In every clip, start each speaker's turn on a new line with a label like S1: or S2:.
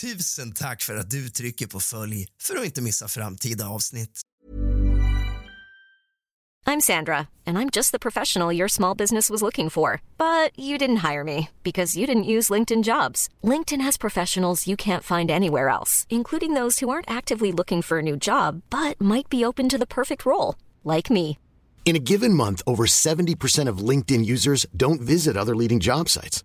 S1: Tusen tack för att du trycker på följ för att inte missa framtida avsnitt.
S2: I'm Sandra, and I'm just the professional your small business was looking for. But you didn't hire me because you didn't use LinkedIn jobs. LinkedIn has professionals you can't find anywhere else, including those who aren't actively looking for a new job but might be open to the perfect role, like me.
S3: In a given month, over 70% of LinkedIn users don't visit other leading job sites.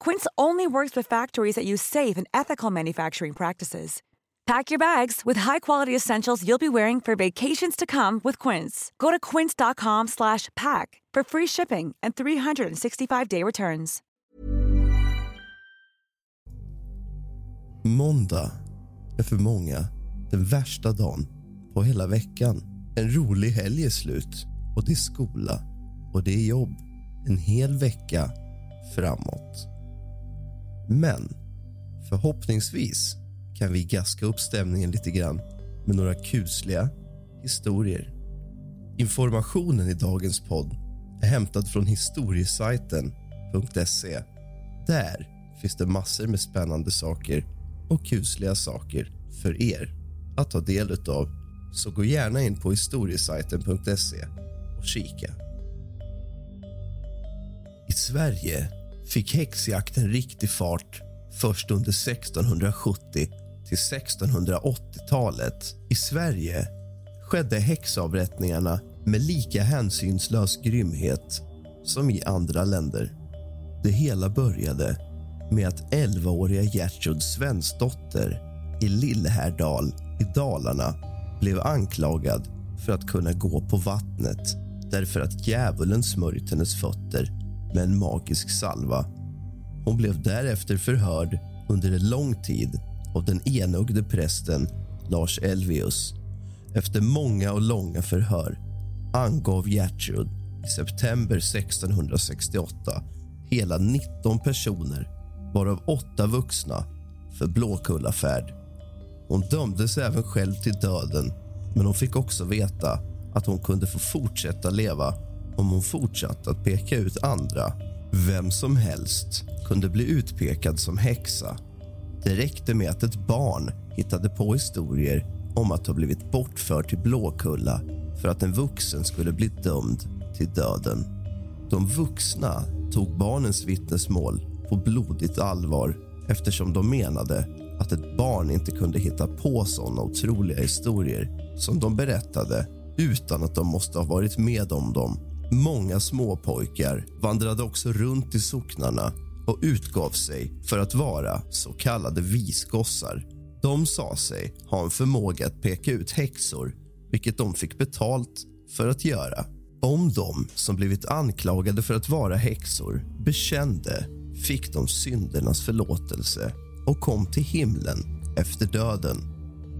S4: Quince only works with factories that use safe and ethical manufacturing practices. Pack your bags with high-quality essentials you'll be wearing for vacations to come with Quince. Go to quince.com slash pack for free shipping and 365-day returns.
S5: Måndag är för många den värsta dagen på hela veckan. En rolig helg är slut och det är skola och det är jobb en hel vecka framåt. Men förhoppningsvis kan vi gaska upp stämningen lite grann med några kusliga historier. Informationen i dagens podd är hämtad från historiesajten.se. Där finns det massor med spännande saker och kusliga saker för er att ta del av. Så gå gärna in på historiesajten.se och kika. I Sverige fick häxjakten riktig fart först under 1670 till 1680-talet. I Sverige skedde häxavrättningarna med lika hänsynslös grymhet som i andra länder. Det hela började med att 11-åriga Gertrud Svensdotter i Lillhärdal i Dalarna blev anklagad för att kunna gå på vattnet därför att djävulen smörjt hennes fötter med en magisk salva. Hon blev därefter förhörd under en lång tid av den enögde prästen Lars Elvius. Efter många och långa förhör angav Gertrud i september 1668 hela 19 personer, varav åtta vuxna, för Blåkullafärd. Hon dömdes även själv till döden men hon fick också veta att hon kunde få fortsätta leva om hon fortsatte att peka ut andra. Vem som helst kunde bli utpekad som häxa. Det räckte med att ett barn hittade på historier om att ha blivit bortförd till Blåkulla för att en vuxen skulle bli dömd till döden. De vuxna tog barnens vittnesmål på blodigt allvar eftersom de menade att ett barn inte kunde hitta på såna otroliga historier som de berättade utan att de måste ha varit med om dem. Många småpojkar vandrade också runt i socknarna och utgav sig för att vara så kallade visgossar. De sa sig ha en förmåga att peka ut häxor vilket de fick betalt för att göra. Om de som blivit anklagade för att vara häxor bekände fick de syndernas förlåtelse och kom till himlen efter döden.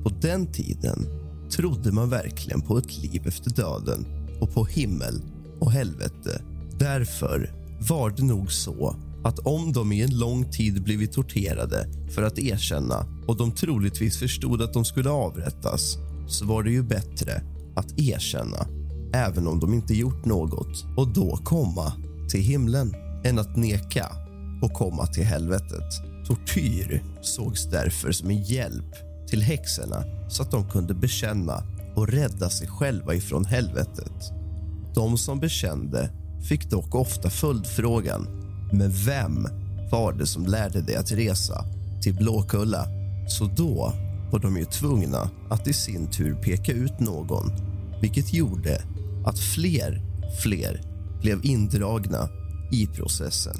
S5: På den tiden trodde man verkligen på ett liv efter döden och på himmel och helvete. Därför var det nog så att om de i en lång tid blivit torterade för att erkänna och de troligtvis förstod att de skulle avrättas så var det ju bättre att erkänna även om de inte gjort något och då komma till himlen än att neka och komma till helvetet. Tortyr sågs därför som en hjälp till häxorna så att de kunde bekänna och rädda sig själva ifrån helvetet. De som bekände fick dock ofta följdfrågan men vem var det som lärde dig att resa till Blåkulla? Så då var de ju tvungna att i sin tur peka ut någon vilket gjorde att fler fler blev indragna i processen.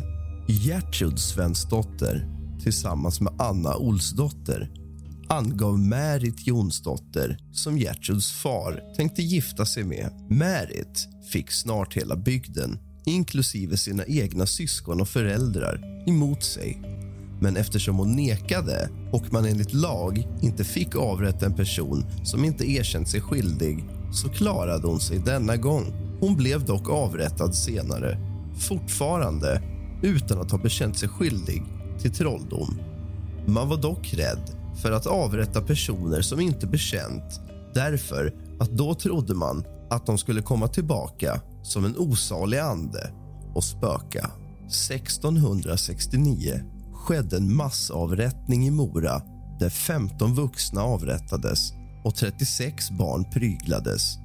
S5: Gertrud Svensdotter tillsammans med Anna Olsdotter angav Märit Jonsdotter som Gertruds far tänkte gifta sig med. Märit fick snart hela bygden inklusive sina egna syskon och föräldrar emot sig. Men eftersom hon nekade och man enligt lag inte fick avrätta en person som inte erkänt sig skyldig så klarade hon sig denna gång. Hon blev dock avrättad senare, fortfarande utan att ha bekänt sig skyldig till trolldom. Man var dock rädd för att avrätta personer som inte bekänt därför att då trodde man att de skulle komma tillbaka som en osalig ande och spöka. 1669 skedde en massavrättning i Mora där 15 vuxna avrättades och 36 barn pryglades.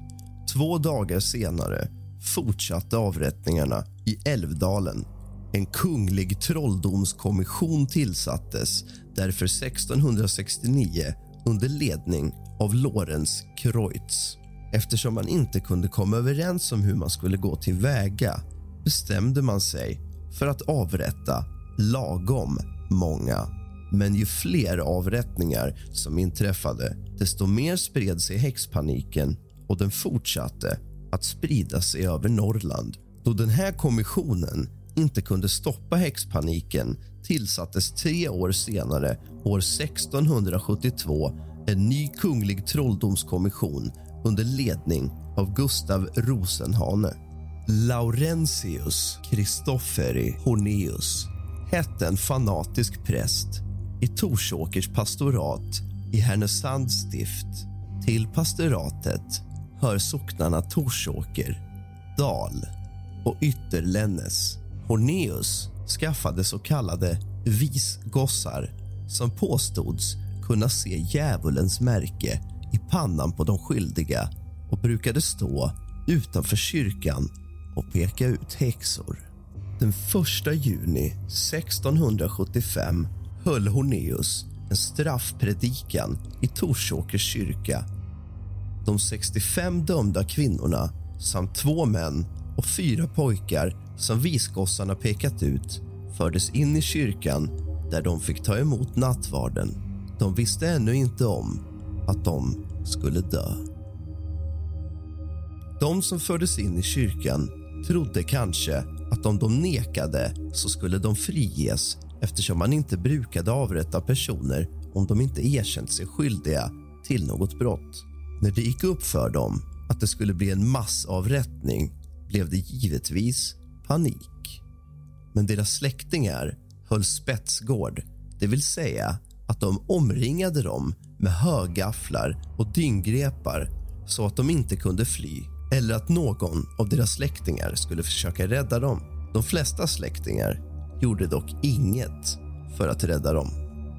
S5: Två dagar senare fortsatte avrättningarna i Älvdalen. En kunglig trolldomskommission tillsattes därför 1669 under ledning av Lorenz Kreutz. Eftersom man inte kunde komma överens om hur man skulle gå tillväga bestämde man sig för att avrätta lagom många. Men ju fler avrättningar som inträffade desto mer spred sig häxpaniken och den fortsatte att sprida sig över Norrland. Då den här kommissionen inte kunde stoppa häxpaniken tillsattes tre år senare, år 1672 en ny kunglig trolldomskommission under ledning av Gustav Rosenhane. Laurentius Christofferi Horneus hette en fanatisk präst i Torsåkers pastorat i Härnösands stift. Till pastoratet hör socknarna Torsåker, Dal och Ytterlännes. Horneus skaffade så kallade visgossar som påstods kunna se djävulens märke i pannan på de skyldiga och brukade stå utanför kyrkan och peka ut häxor. Den 1 juni 1675 höll Horneus en straffpredikan i Torsåkers kyrka. De 65 dömda kvinnorna samt två män och fyra pojkar som visgossarna pekat ut fördes in i kyrkan där de fick ta emot nattvarden. De visste ännu inte om att de skulle dö. De som fördes in i kyrkan trodde kanske att om de nekade så skulle de friges eftersom man inte brukade avrätta personer om de inte erkänt sig skyldiga till något brott. När det gick upp för dem att det skulle bli en massavrättning blev det givetvis panik. Men deras släktingar höll spetsgård, det vill säga att de omringade dem med högafflar och dyngrepar så att de inte kunde fly eller att någon av deras släktingar skulle försöka rädda dem. De flesta släktingar gjorde dock inget för att rädda dem.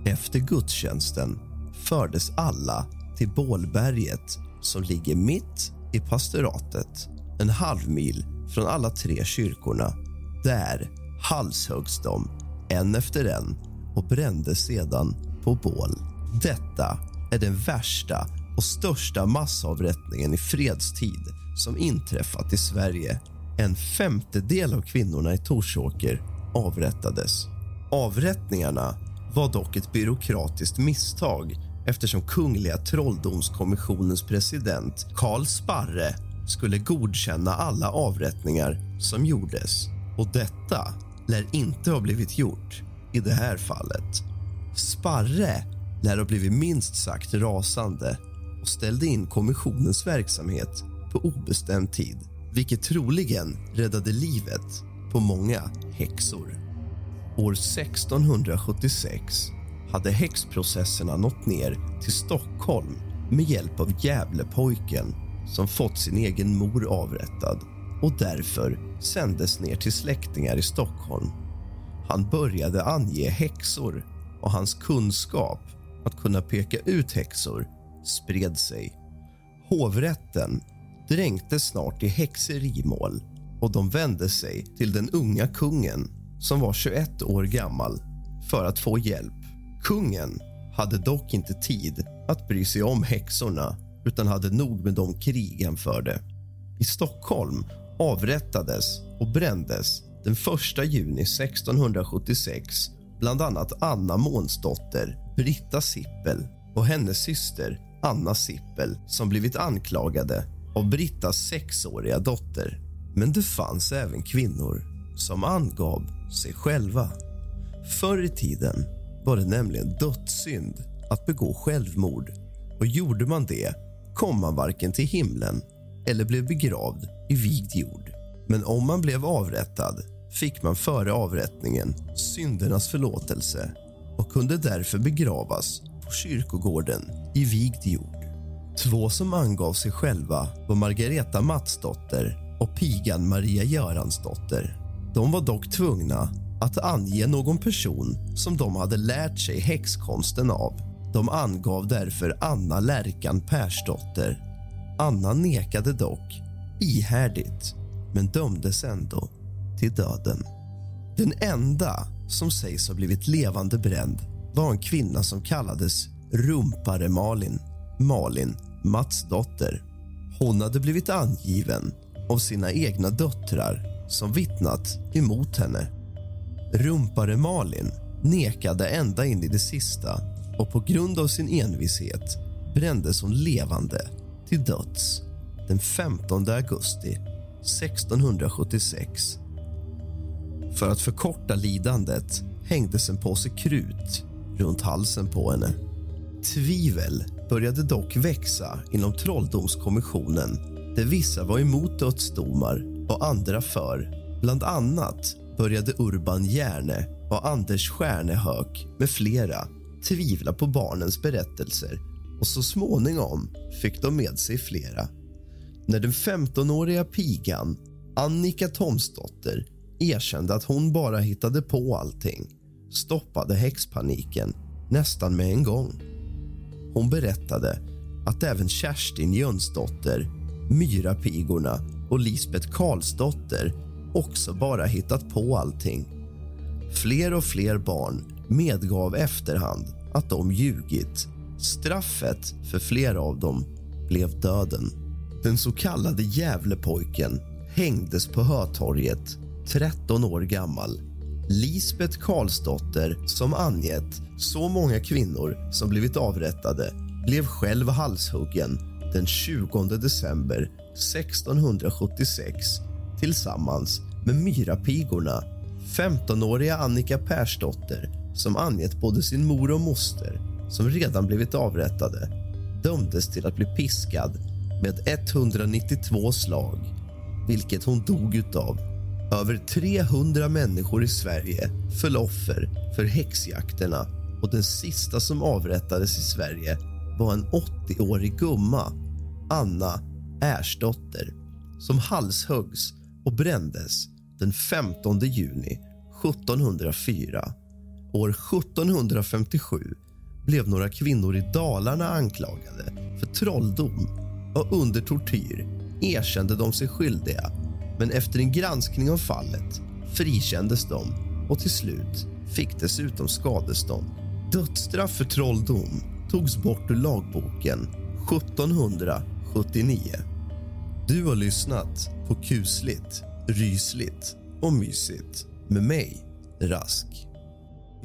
S5: Efter gudstjänsten fördes alla till Bålberget som ligger mitt i pastoratet en halv mil från alla tre kyrkorna. Där halshöggs de en efter en och brändes sedan på bål. Detta är den värsta och största massavrättningen i fredstid som inträffat i Sverige. En femtedel av kvinnorna i Torsåker avrättades. Avrättningarna var dock ett byråkratiskt misstag eftersom Kungliga trolldomskommissionens president Karl Sparre skulle godkänna alla avrättningar som gjordes. Och detta lär inte ha blivit gjort i det här fallet. Sparre lär ha blivit minst sagt rasande och ställde in kommissionens verksamhet på obestämd tid vilket troligen räddade livet på många häxor. År 1676 hade häxprocesserna nått ner till Stockholm med hjälp av Gävlepojken som fått sin egen mor avrättad och därför sändes ner till släktingar i Stockholm. Han började ange häxor och hans kunskap att kunna peka ut häxor spred sig. Hovrätten dränktes snart i häxerimål och de vände sig till den unga kungen som var 21 år gammal för att få hjälp. Kungen hade dock inte tid att bry sig om häxorna utan hade nog med de krigen förde. I Stockholm avrättades och brändes den 1 juni 1676 bland annat Anna Månsdotter, Britta Sippel och hennes syster Anna Sippel som blivit anklagade av Brittas sexåriga dotter. Men det fanns även kvinnor som angav sig själva. Förr i tiden var det nämligen dödssynd att begå självmord och gjorde man det kom man varken till himlen eller blev begravd i vigd jord. Men om man blev avrättad fick man före avrättningen syndernas förlåtelse och kunde därför begravas på kyrkogården i vigd jord. Två som angav sig själva var Margareta Matsdotter och pigan Maria Göransdotter. De var dock tvungna att ange någon person som de hade lärt sig häxkonsten av. De angav därför Anna Lärkan Persdotter. Anna nekade dock ihärdigt, men dömdes ändå till döden. Den enda som sägs ha blivit levande bränd var en kvinna som kallades Rumpare Malin, Malin Matsdotter. Hon hade blivit angiven av sina egna döttrar som vittnat emot henne. Rumpare Malin nekade ända in i det sista och på grund av sin envishet brändes hon levande till döds den 15 augusti 1676. För att förkorta lidandet hängdes en påse krut runt halsen på henne. Tvivel började dock växa inom Trolldomskommissionen där vissa var emot dödsdomar och andra för. Bland annat började Urban Järne och Anders Stjärnehök med flera tvivla på barnens berättelser och så småningom fick de med sig flera. När den 15-åriga pigan Annika Tomsdotter erkände att hon bara hittade på allting stoppade häxpaniken nästan med en gång. Hon berättade att även Kerstin Jönsdotter, Myrapigorna och Lisbeth Karlsdotter också bara hittat på allting. Fler och fler barn medgav efterhand att de ljugit. Straffet för flera av dem blev döden. Den så kallade Gävlepojken hängdes på Hötorget, 13 år gammal. Lisbeth Karlsdotter, som angett så många kvinnor som blivit avrättade blev själv halshuggen den 20 december 1676 tillsammans med Myrapigorna 15-åriga Annika Persdotter som angett både sin mor och moster som redan blivit avrättade dömdes till att bli piskad med 192 slag, vilket hon dog utav. Över 300 människor i Sverige föll offer för häxjakterna och den sista som avrättades i Sverige var en 80-årig gumma, Anna Ersdotter som halshuggs och brändes den 15 juni 1704. År 1757 blev några kvinnor i Dalarna anklagade för trolldom och under tortyr erkände de sig skyldiga men efter en granskning av fallet frikändes de och till slut fick dessutom skadestånd. Dödsstraff för trolldom togs bort ur lagboken 1779. Du har lyssnat på kusligt, rysligt och mysigt med mig, Rask.